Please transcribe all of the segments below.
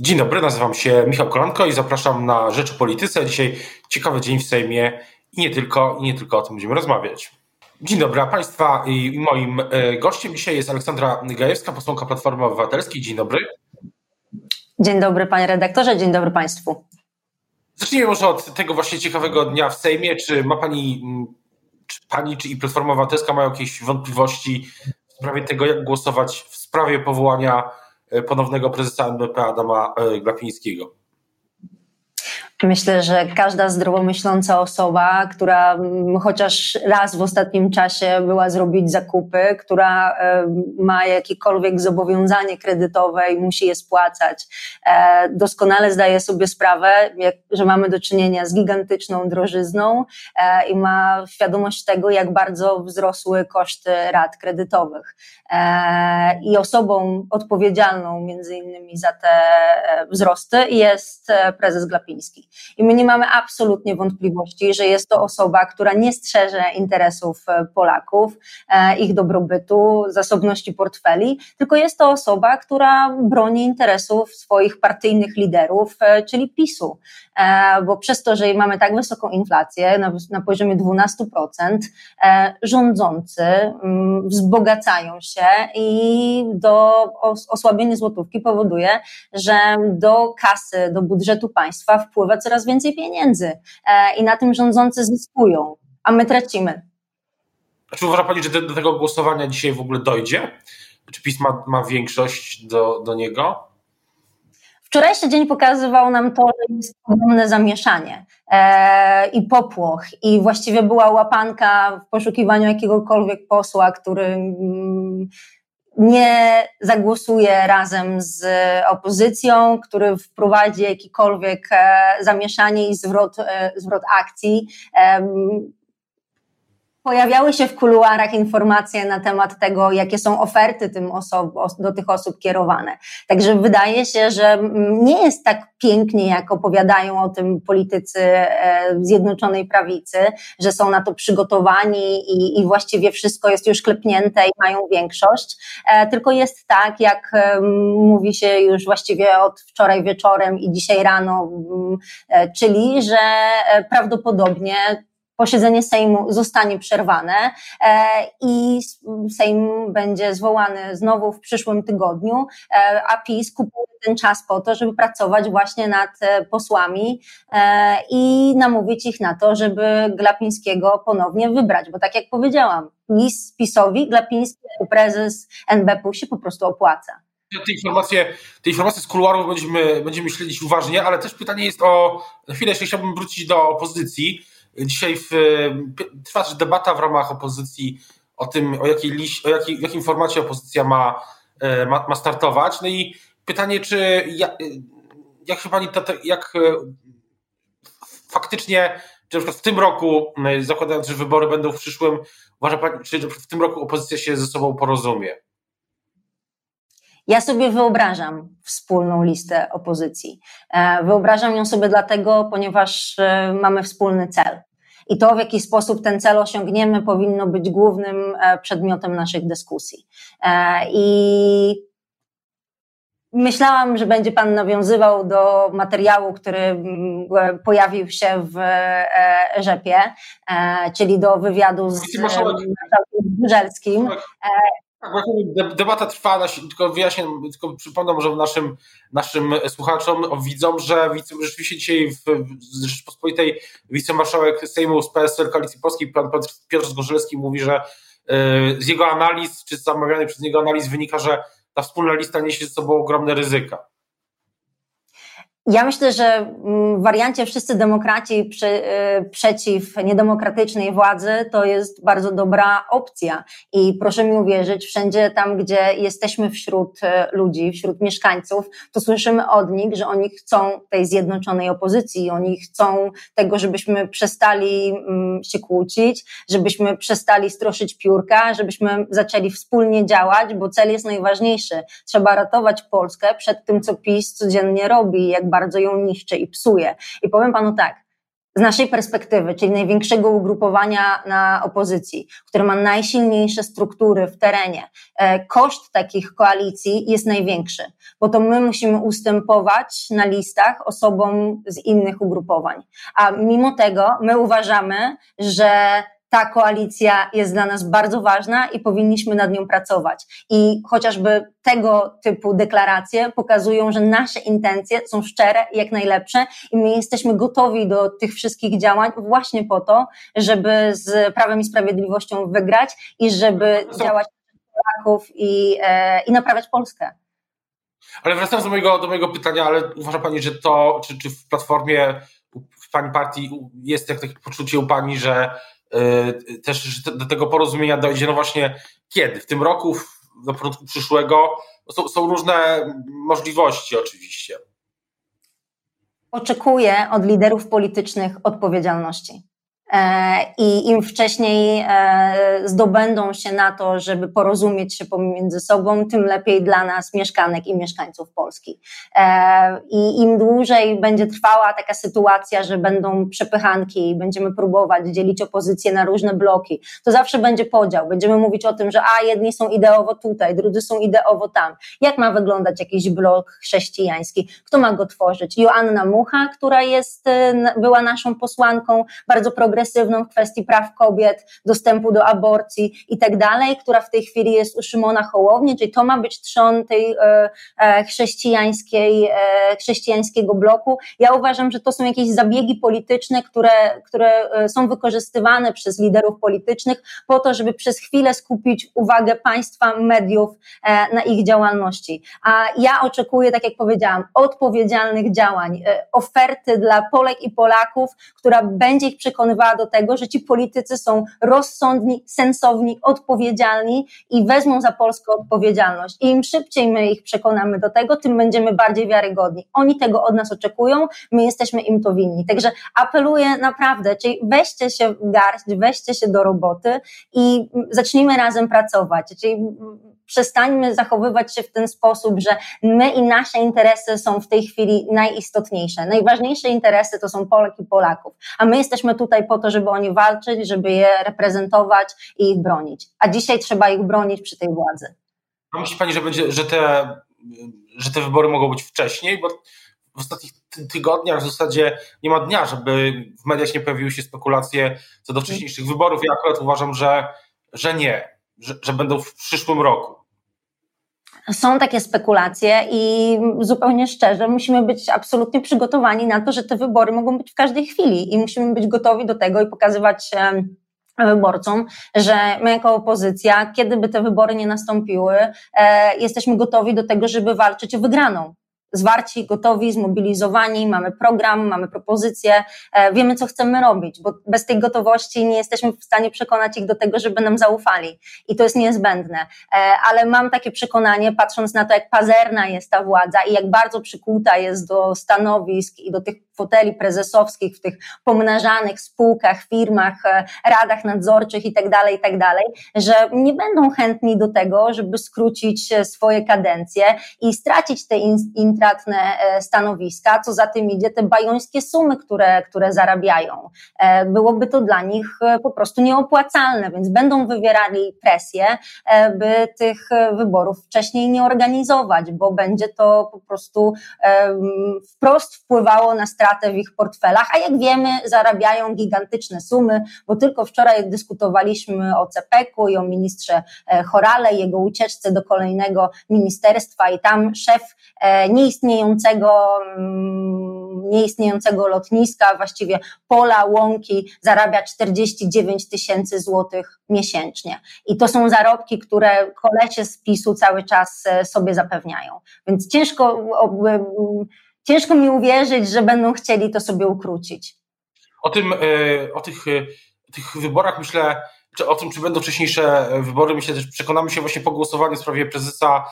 Dzień dobry, nazywam się Michał Kolanko i zapraszam na Rzecz o Polityce. Dzisiaj ciekawy dzień w Sejmie i nie tylko, i nie tylko o tym będziemy rozmawiać. Dzień dobry, Państwa i moim e, gościem dzisiaj jest Aleksandra Gajewska, posłanka Platformy Obywatelskiej. Dzień dobry. Dzień dobry panie redaktorze, dzień dobry Państwu. Zacznijmy może od tego właśnie ciekawego dnia w Sejmie. Czy ma Pani, czy Pani czy i Platforma Obywatelska mają jakieś wątpliwości w sprawie tego, jak głosować w sprawie powołania ponownego prezesa NBP Adama e, Glapińskiego. Myślę, że każda zdrowomyśląca osoba, która mm, chociaż raz w ostatnim czasie była zrobić zakupy, która ma jakiekolwiek zobowiązanie kredytowe i musi je spłacać, e, doskonale zdaje sobie sprawę, że mamy do czynienia z gigantyczną drożyzną e, i ma świadomość tego, jak bardzo wzrosły koszty rat kredytowych. E, I osobą odpowiedzialną między innymi za te wzrosty jest prezes Glapiński. I my nie mamy absolutnie wątpliwości, że jest to osoba, która nie strzeże interesów e, Polaków, e, ich dobrobytu, zasobności portfeli, tylko jest to osoba, która broni interesów swoich partyjnych liderów, e, czyli PiSu. Bo przez to, że mamy tak wysoką inflację na, na poziomie 12%, rządzący mm, wzbogacają się i do osłabienie złotówki powoduje, że do kasy, do budżetu państwa wpływa coraz więcej pieniędzy e, i na tym rządzący zyskują, a my tracimy. Czy uważa Pani, że do tego głosowania dzisiaj w ogóle dojdzie? Czy PiS ma, ma większość do, do niego? Wczorajszy dzień pokazywał nam to, że jest ogromne zamieszanie e, i popłoch, i właściwie była łapanka w poszukiwaniu jakiegokolwiek posła, który mm, nie zagłosuje razem z opozycją, który wprowadzi jakikolwiek e, zamieszanie i zwrot, e, zwrot akcji. Pojawiały się w kuluarach informacje na temat tego, jakie są oferty tym osob, do tych osób kierowane. Także wydaje się, że nie jest tak pięknie, jak opowiadają o tym politycy e, Zjednoczonej Prawicy, że są na to przygotowani i, i właściwie wszystko jest już klepnięte i mają większość. E, tylko jest tak, jak mówi się już właściwie od wczoraj wieczorem i dzisiaj rano, e, czyli że prawdopodobnie posiedzenie Sejmu zostanie przerwane e, i Sejm będzie zwołany znowu w przyszłym tygodniu, e, a PiS kupuje ten czas po to, żeby pracować właśnie nad e, posłami i namówić ich na to, żeby Glapińskiego ponownie wybrać, bo tak jak powiedziałam, PiS, PiSowi Glapiński prezes NBP się po prostu opłaca. Te informacje, te informacje z kuluarów będziemy, będziemy śledzić uważnie, ale też pytanie jest o, na chwilę jeszcze chciałbym wrócić do opozycji, Dzisiaj w, trwa też debata w ramach opozycji o tym, o jakiej, liś, o jakiej, w jakim formacie opozycja ma, e, ma, ma startować. No i pytanie, czy jak, jak się pani, jak e, faktycznie, czy w tym roku, e, zakładając, że wybory będą w przyszłym, uważa pani, czy w tym roku opozycja się ze sobą porozumie? Ja sobie wyobrażam wspólną listę opozycji. Wyobrażam ją sobie dlatego, ponieważ mamy wspólny cel i to, w jaki sposób ten cel osiągniemy, powinno być głównym e, przedmiotem naszych dyskusji. E, I Myślałam, że będzie Pan nawiązywał do materiału, który e, pojawił się w Rzepie, czyli do wywiadu z marszałkiem Tak, debata trwa, tylko wyjaśnię, tylko przypomnę może naszym, naszym słuchaczom, widzom, że rzeczywiście dzisiaj w Rzeczypospolitej wicemarszałek Sejmu z PSL Koalicji Polskiej, pan Piotr Zgorzelski mówi, że y, z jego analiz, czy z zamawianej przez niego analiz wynika, że ta wspólna lista niesie ze sobą ogromne ryzyka. Ja myślę, że w wariancie wszyscy demokraci y, przeciw niedemokratycznej władzy to jest bardzo dobra opcja. I proszę mi uwierzyć, wszędzie tam, gdzie jesteśmy wśród y, ludzi, wśród mieszkańców, to słyszymy od nich, że oni chcą tej zjednoczonej opozycji, oni chcą tego, żebyśmy przestali mm, się kłócić, żebyśmy przestali stroszyć piórka, żebyśmy zaczęli wspólnie działać, bo cel jest najważniejszy. Trzeba ratować Polskę przed tym, co PiS codziennie robi, jak ją niszczy i psuje. I powiem panu tak, z naszej perspektywy, czyli największego ugrupowania na opozycji, które ma najsilniejsze struktury w terenie, e, koszt takich koalicji jest największy, bo to my musimy ustępować na listach osobom z innych ugrupowań. A mimo tego my uważamy, że ta koalicja jest dla nas bardzo ważna i powinniśmy nad nią pracować. I chociażby tego typu deklaracje pokazują, że nasze intencje są szczere i jak najlepsze i my jesteśmy gotowi do tych wszystkich działań właśnie po to, żeby z Prawem i Sprawiedliwością wygrać i żeby działać Polaków i, e, i naprawiać Polskę. Ale wracając do mojego, do mojego pytania, ale uważa Pani, że to, czy, czy w Platformie, w Pani partii jest jak takie poczucie u Pani, że też do tego porozumienia dojdzie, no właśnie kiedy? W tym roku, na początku przyszłego? Są, są różne możliwości oczywiście. Oczekuję od liderów politycznych odpowiedzialności. E, I im wcześniej e, zdobędą się na to, żeby porozumieć się pomiędzy sobą, tym lepiej dla nas, mieszkanek i mieszkańców Polski. E, I im dłużej będzie trwała taka sytuacja, że będą przepychanki i będziemy próbować dzielić opozycję na różne bloki, to zawsze będzie podział. Będziemy mówić o tym, że a jedni są ideowo tutaj, drudzy są ideowo tam. Jak ma wyglądać jakiś blok chrześcijański? Kto ma go tworzyć? Joanna Mucha, która jest, była naszą posłanką, bardzo progresywną, progresywną w kwestii praw kobiet, dostępu do aborcji i tak dalej, która w tej chwili jest u Szymona Hołowni, czyli to ma być trzon tej e, e, chrześcijańskiej, e, chrześcijańskiego bloku. Ja uważam, że to są jakieś zabiegi polityczne, które, które są wykorzystywane przez liderów politycznych po to, żeby przez chwilę skupić uwagę państwa, mediów na ich działalności. A ja oczekuję, tak jak powiedziałam, odpowiedzialnych działań, oferty dla Polek i Polaków, która będzie ich przekonywała do tego, że ci politycy są rozsądni, sensowni, odpowiedzialni i wezmą za Polskę odpowiedzialność. I im szybciej my ich przekonamy do tego, tym będziemy bardziej wiarygodni. Oni tego od nas oczekują, my jesteśmy im to winni. Także apeluję naprawdę, czyli weźcie się w garść, weźcie się do roboty i zacznijmy razem pracować. Czyli przestańmy zachowywać się w ten sposób, że my i nasze interesy są w tej chwili najistotniejsze. Najważniejsze interesy to są Polek i Polaków, a my jesteśmy tutaj po to, żeby o nie walczyć, żeby je reprezentować i ich bronić. A dzisiaj trzeba ich bronić przy tej władzy. A myśli Pani, że, będzie, że, te, że te wybory mogą być wcześniej? Bo w ostatnich tygodniach w zasadzie nie ma dnia, żeby w mediach nie pojawiły się spekulacje co do wcześniejszych wyborów. Ja akurat uważam, że, że nie, że, że będą w przyszłym roku. Są takie spekulacje i zupełnie szczerze musimy być absolutnie przygotowani na to, że te wybory mogą być w każdej chwili i musimy być gotowi do tego i pokazywać wyborcom, że my jako opozycja, kiedy by te wybory nie nastąpiły, e, jesteśmy gotowi do tego, żeby walczyć o wygraną zwarci, gotowi, zmobilizowani, mamy program, mamy propozycje, e, wiemy, co chcemy robić, bo bez tej gotowości nie jesteśmy w stanie przekonać ich do tego, żeby nam zaufali. I to jest niezbędne. E, ale mam takie przekonanie, patrząc na to, jak pazerna jest ta władza i jak bardzo przykuta jest do stanowisk i do tych foteli prezesowskich w tych pomnażanych spółkach, firmach, e, radach nadzorczych i tak dalej, i tak że nie będą chętni do tego, żeby skrócić swoje kadencje i stracić te intratne e, stanowiska, co za tym idzie te bajońskie sumy, które, które zarabiają. E, byłoby to dla nich po prostu nieopłacalne, więc będą wywierali presję, by tych wyborów wcześniej nie organizować, bo będzie to po prostu wprost wpływało na stratę w ich portfelach, a jak wiemy, zarabiają gigantyczne sumy, bo tylko wczoraj dyskutowaliśmy o CPK-u i o ministrze e, Chorale, jego ucieczce do kolejnego ministerstwa i tam szef e, nieistniejącego mm, nieistniejącego lotniska, właściwie pola, łąki, zarabia 49 tysięcy złotych miesięcznie. I to są zarobki, które kolesie z PiSu cały czas e, sobie zapewniają. Więc ciężko ciężko mi uwierzyć, że będą chcieli to sobie ukrócić. O tym, e, o tych, e, tych wyborach myślę, czy o tym, czy będą wcześniejsze wybory, myślę też przekonamy się właśnie po głosowaniu w sprawie prezesa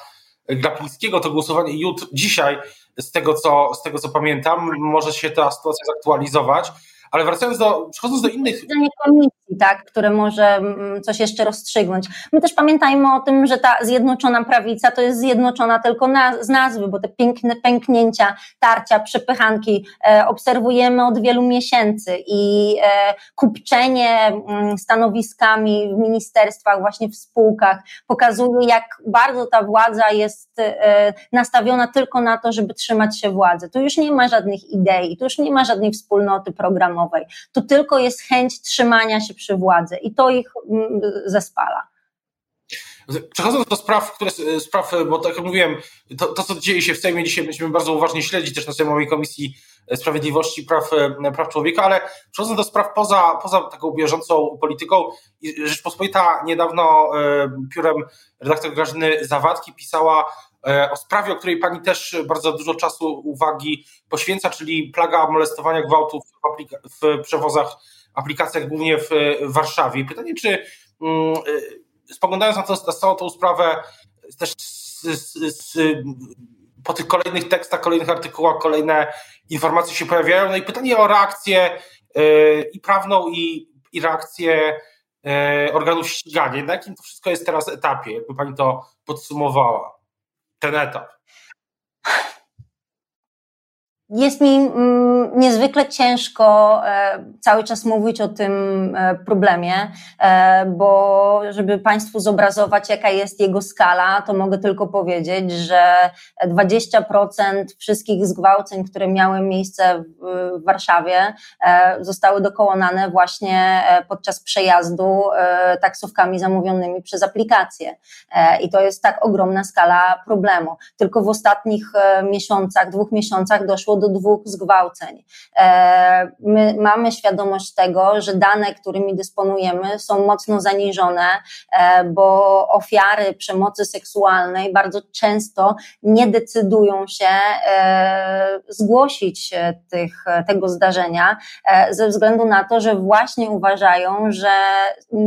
Glapińskiego. To głosowanie jutro, dzisiaj, z tego, co, z tego co pamiętam, może się ta sytuacja zaktualizować, Ale wracając do, przechodząc do innych... komisji, tak, które może mm, coś jeszcze rozstrzygnąć. My też pamiętajmy o tym, że ta zjednoczona prawica to jest zjednoczona tylko na, z nazwy, bo te piękne pęknięcia, tarcia, przepychanki e, obserwujemy od wielu miesięcy i e, kupczenie mm, stanowiskami w ministerstwach, właśnie w spółkach pokazuje, jak bardzo ta władza jest e, nastawiona tylko na to, żeby trzymać się władzy. Tu już nie ma żadnych idei, tu już nie ma żadnej wspólnoty programowej. Tu tylko jest chęć trzymania się przy władzy i to ich mm, zespala. Przechodząc do spraw, które, spraw, bo tak jak mówiłem, to, to, co dzieje się w Sejmie dzisiaj będziemy bardzo uważnie śledzić też na Sejmowej Komisji Sprawiedliwości i Praw, Praw Człowieka, ale przechodząc do spraw poza, poza taką bieżącą polityką, Rzeczpospolita niedawno e, piórem redaktor Grażyny Zawadki pisała e, o sprawie, o której pani też bardzo dużo czasu, uwagi poświęca, czyli plaga molestowania gwałtów w, w przewozach, aplikacjach głównie w Warszawie. Pytanie, czy mm, spoglądając na, to, na całą tą sprawę, też z, z, z, po tych kolejnych tekstach, kolejnych artykułach, kolejne informacje się pojawiają. No i pytanie o reakcję yy, i prawną, i, i reakcję yy, organów ścigania. Na jakim to wszystko jest teraz etapie? Jakby pani to podsumowała, ten etap? Jest mi mm, niezwykle ciężko e, cały czas mówić o tym e, problemie, e, bo żeby Państwu zobrazować, jaka jest jego skala, to mogę tylko powiedzieć, że 20% wszystkich zgwałceń, które miały miejsce w Warszawie, zostały dokonane właśnie podczas przejazdu taksówkami zamówionymi przez aplikacje. I to jest tak ogromna skala problemu. Tylko w ostatnich miesiącach, dwóch miesiącach doszło do dwóch zgwałceń. E, my mamy świadomość tego, że dane, którymi dysponujemy, są mocno zaniżone, e, bo ofiary przemocy seksualnej bardzo często nie decydują się e, zgłosić tych, tego zdarzenia ze względu na to, że właśnie uważają, że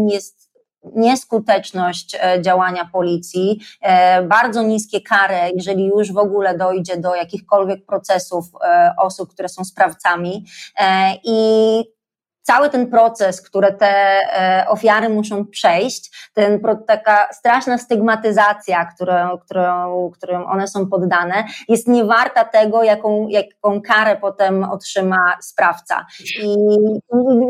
jest nieskuteczność e, działania policji, e, bardzo niskie kary, jeżeli już w ogóle dojdzie do jakichkolwiek procesów e, osób, które są sprawcami i cały ten proces, który te e, ofiary muszą przejść, ten, taka straszna stygmatyzacja, którą, którą, którą one są poddane, jest niewarta tego, jaką, jaką karę potem otrzyma sprawca. I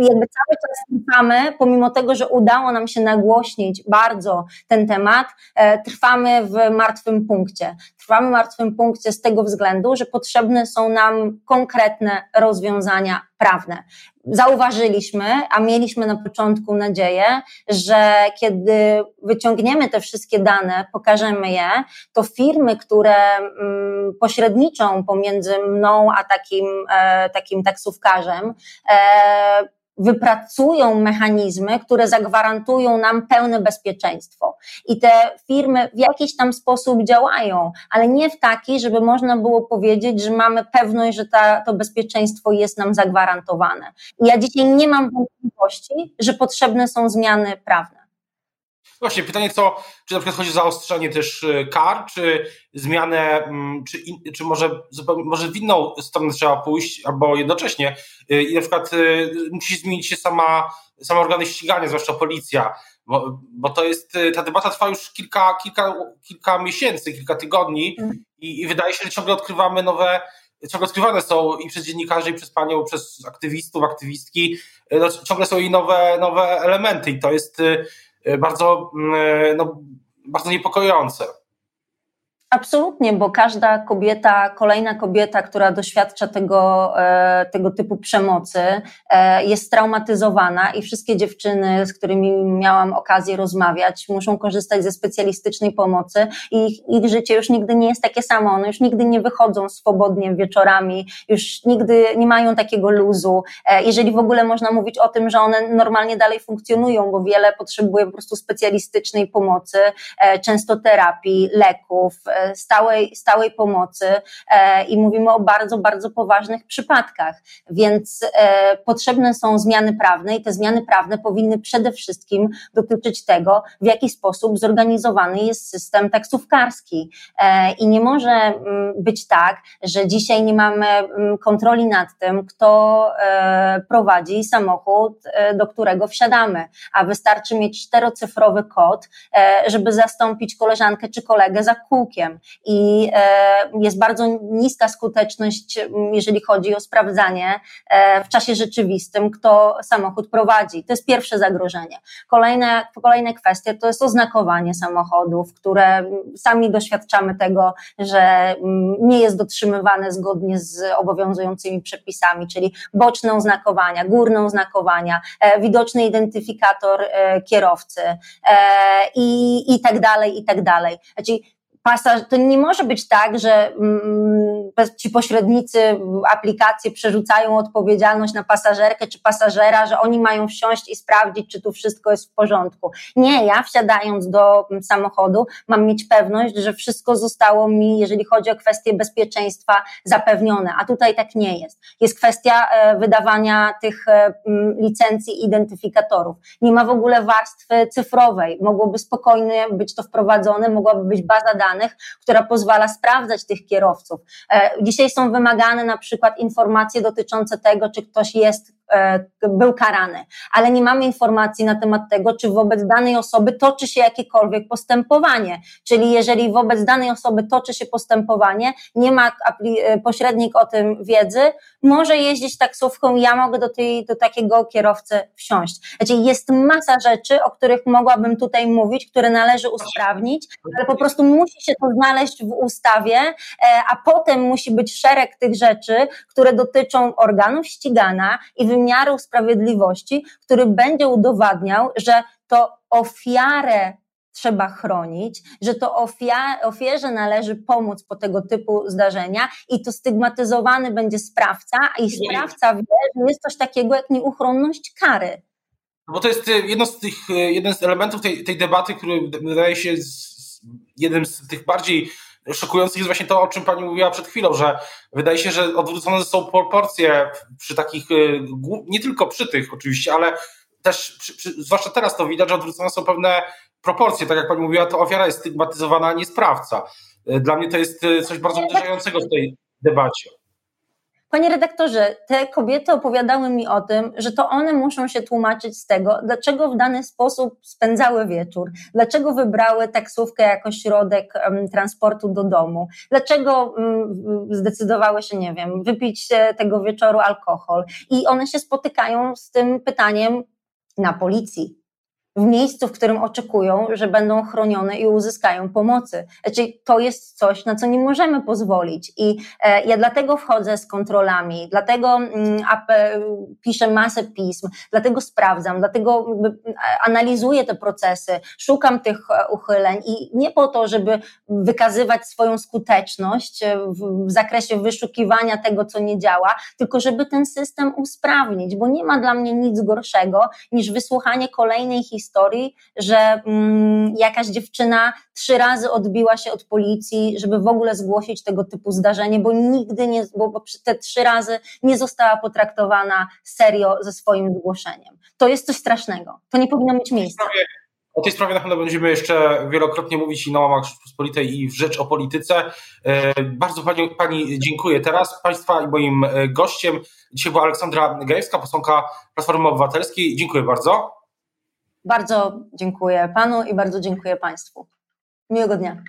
jakby cały czas trwamy, pomimo tego, że udało nam się nagłośnić bardzo ten temat, e, trwamy w martwym punkcie. Trwamy w martwym punkcie z tego względu, że potrzebne są nam konkretne rozwiązania prawne. Zauważyliśmy, a mieliśmy na początku nadzieję, że kiedy wyciągniemy te wszystkie dane, pokażemy je, to firmy, które mm, pośredniczą pomiędzy mną a takim, e, takim taksówkarzem, e, wypracują mechanizmy, które zagwarantują nam pełne bezpieczeństwo. I te firmy w jakiś tam sposób działają, ale nie w taki, żeby można było powiedzieć, że mamy pewność, że ta, to bezpieczeństwo jest nam zagwarantowane. I ja dzisiaj nie mam wątpliwości, że potrzebne są zmiany prawne. Właśnie, pytanie co, czy na przykład chodzi o zaostrzenie też y, kar, czy zmianę, mm, czy, in, czy może, może w inną stronę trzeba pójść, albo jednocześnie y, i na przykład y, musi zmienić się sama, sama organy ścigania, zwłaszcza policja, bo, bo to jest, ta debata trwa już kilka, kilka, kilka miesięcy, kilka tygodni mm. i, i wydaje się, że ciągle odkrywamy nowe, ciągle odkrywane są i przez dziennikarzy, i przez panią, przez aktywistów, aktywistki, no, ciągle są i nowe, nowe elementy i to jest bardzo, mm, e, no, bardzo niepokojące. Absolutnie, bo każda kobieta, kolejna kobieta, która doświadcza tego, e, tego typu przemocy, e, jest traumatyzowana i wszystkie dziewczyny, z którymi miałam okazję rozmawiać, muszą korzystać ze specjalistycznej pomocy i ich, ich życie już nigdy nie jest takie samo. One już nigdy nie wychodzą swobodnie wieczorami, już nigdy nie mają takiego luzu. E, jeżeli w ogóle można mówić o tym, że one normalnie dalej funkcjonują, bo wiele potrzebuje po prostu specjalistycznej pomocy, często terapii, leków stałej, stałej pomocy i mówimy o bardzo, bardzo poważnych przypadkach. Więc potrzebne są zmiany prawne i te zmiany prawne powinny przede wszystkim dotyczyć tego, w jaki sposób zorganizowany jest system taksówkarski. I nie może mm, być tak, że dzisiaj nie mamy mm, kontroli nad tym, kto prowadzi samochód, do którego wsiadamy, a wystarczy mieć czterocyfrowy kod, e, żeby zastąpić koleżankę czy kolegę za kółkiem. I e, jest bardzo niska skuteczność, jeżeli chodzi o sprawdzanie e, w czasie rzeczywistym, kto samochód prowadzi. To jest pierwsze zagrożenie. Kolejne, kolejne kwestie to jest oznakowanie samochodów, które sami doświadczamy tego, że nie jest dotrzymywane zgodnie z obowiązującymi przepisami, czyli boczne oznakowania, górne oznakowania, widoczny identyfikator kierowcy i, i tak dalej, i tak dalej. Znaczy, to nie może być tak, że mm, ci pośrednicy aplikacje przerzucają odpowiedzialność na pasażerkę czy pasażera, że oni mają wsiąść i sprawdzić, czy tu wszystko jest w porządku. Nie, ja wsiadając do mm, samochodu mam mieć pewność, że wszystko zostało mi, jeżeli chodzi o kwestie bezpieczeństwa, zapewnione, a tutaj tak nie jest. Jest kwestia e, wydawania tych e, licencji identyfikatorów. Nie ma w ogóle warstwy cyfrowej. Mogłoby spokojnie być to wprowadzone, mogłaby być baza danych, danych, która pozwala sprawdzać tych kierowców. E, dzisiaj są wymagane na przykład informacje dotyczące tego, czy ktoś jest był karany, ale nie mamy informacji na temat tego, czy wobec danej osoby toczy się jakiekolwiek postępowanie. Czyli jeżeli wobec danej osoby toczy się postępowanie, nie ma e, pośrednik o tym wiedzy, może jeździć taksówką, ja mogę do, tej, do takiego kierowcy wsiąść. Znaczy jest masa rzeczy, o których mogłabym tutaj mówić, które należy usprawnić, ale po prostu musi się to znaleźć w ustawie, e, a potem musi być szereg tych rzeczy, które dotyczą organów ścigania i wymiaru wymiaru sprawiedliwości, który będzie udowadniał, że to ofiarę trzeba chronić, że to ofia ofierze należy pomóc po tego typu zdarzenia i to stygmatyzowany będzie sprawca i sprawca wie, że jest coś takiego jak nieuchronność kary. No bo to jest e, jedno z tych, e, jeden z elementów tej, tej debaty, który wydaje się jednym z tych bardziej szokujące jest właśnie to, o czym pani mówiła przed chwilą, że wydaje się, że odwrócone są proporcje przy takich, y, nie tylko przy tych oczywiście, ale też, przy, przy, zwłaszcza teraz to widać, że odwrócone są pewne proporcje. Tak jak pani mówiła, to ofiara jest stygmatyzowana, a nie sprawca. Y, dla mnie to jest y, coś bardzo uderzającego w tej debacie. Panie redaktorze, te kobiety opowiadały mi o tym, że to one muszą się tłumaczyć z tego, dlaczego w dany sposób spędzały wieczór, dlaczego wybrały taksówkę jako środek um, transportu do domu, dlaczego um, zdecydowały się, nie wiem, wypić tego wieczoru alkohol. I one się spotykają z tym pytaniem na policji w miejscu, w którym oczekują, że będą chronione i uzyskają pomocy. Znaczy, to jest coś, na co nie możemy pozwolić. I e, ja dlatego wchodzę z kontrolami, dlatego mm, piszę masę pism, dlatego sprawdzam, dlatego analizuję te procesy, szukam tych e, uchyleń i nie po to, żeby wykazywać swoją skuteczność e, w, w zakresie wyszukiwania tego, co nie działa, tylko żeby ten system usprawnić, bo nie ma dla mnie nic gorszego niż wysłuchanie kolejnej historii, historii, że mm, jakaś dziewczyna trzy razy odbiła się od policji, żeby w ogóle zgłosić tego typu zdarzenie, bo nigdy nie, bo te trzy razy nie została potraktowana serio ze swoim zgłoszeniem. To jest coś strasznego. To nie powinno mieć miejsca. O tej sprawie na pewno będziemy jeszcze wielokrotnie mówić i na łamach Rzeczpospolitej i w Rzecz o Polityce. E, bardzo pani, pani dziękuję. Teraz Państwa i moim e, gościem dzisiaj była Aleksandra Gajewska, posłanka Platformy Obywatelskiej. Dziękuję bardzo. Bardzo dziękuję Panu i bardzo dziękuję Państwu. Miłego dnia.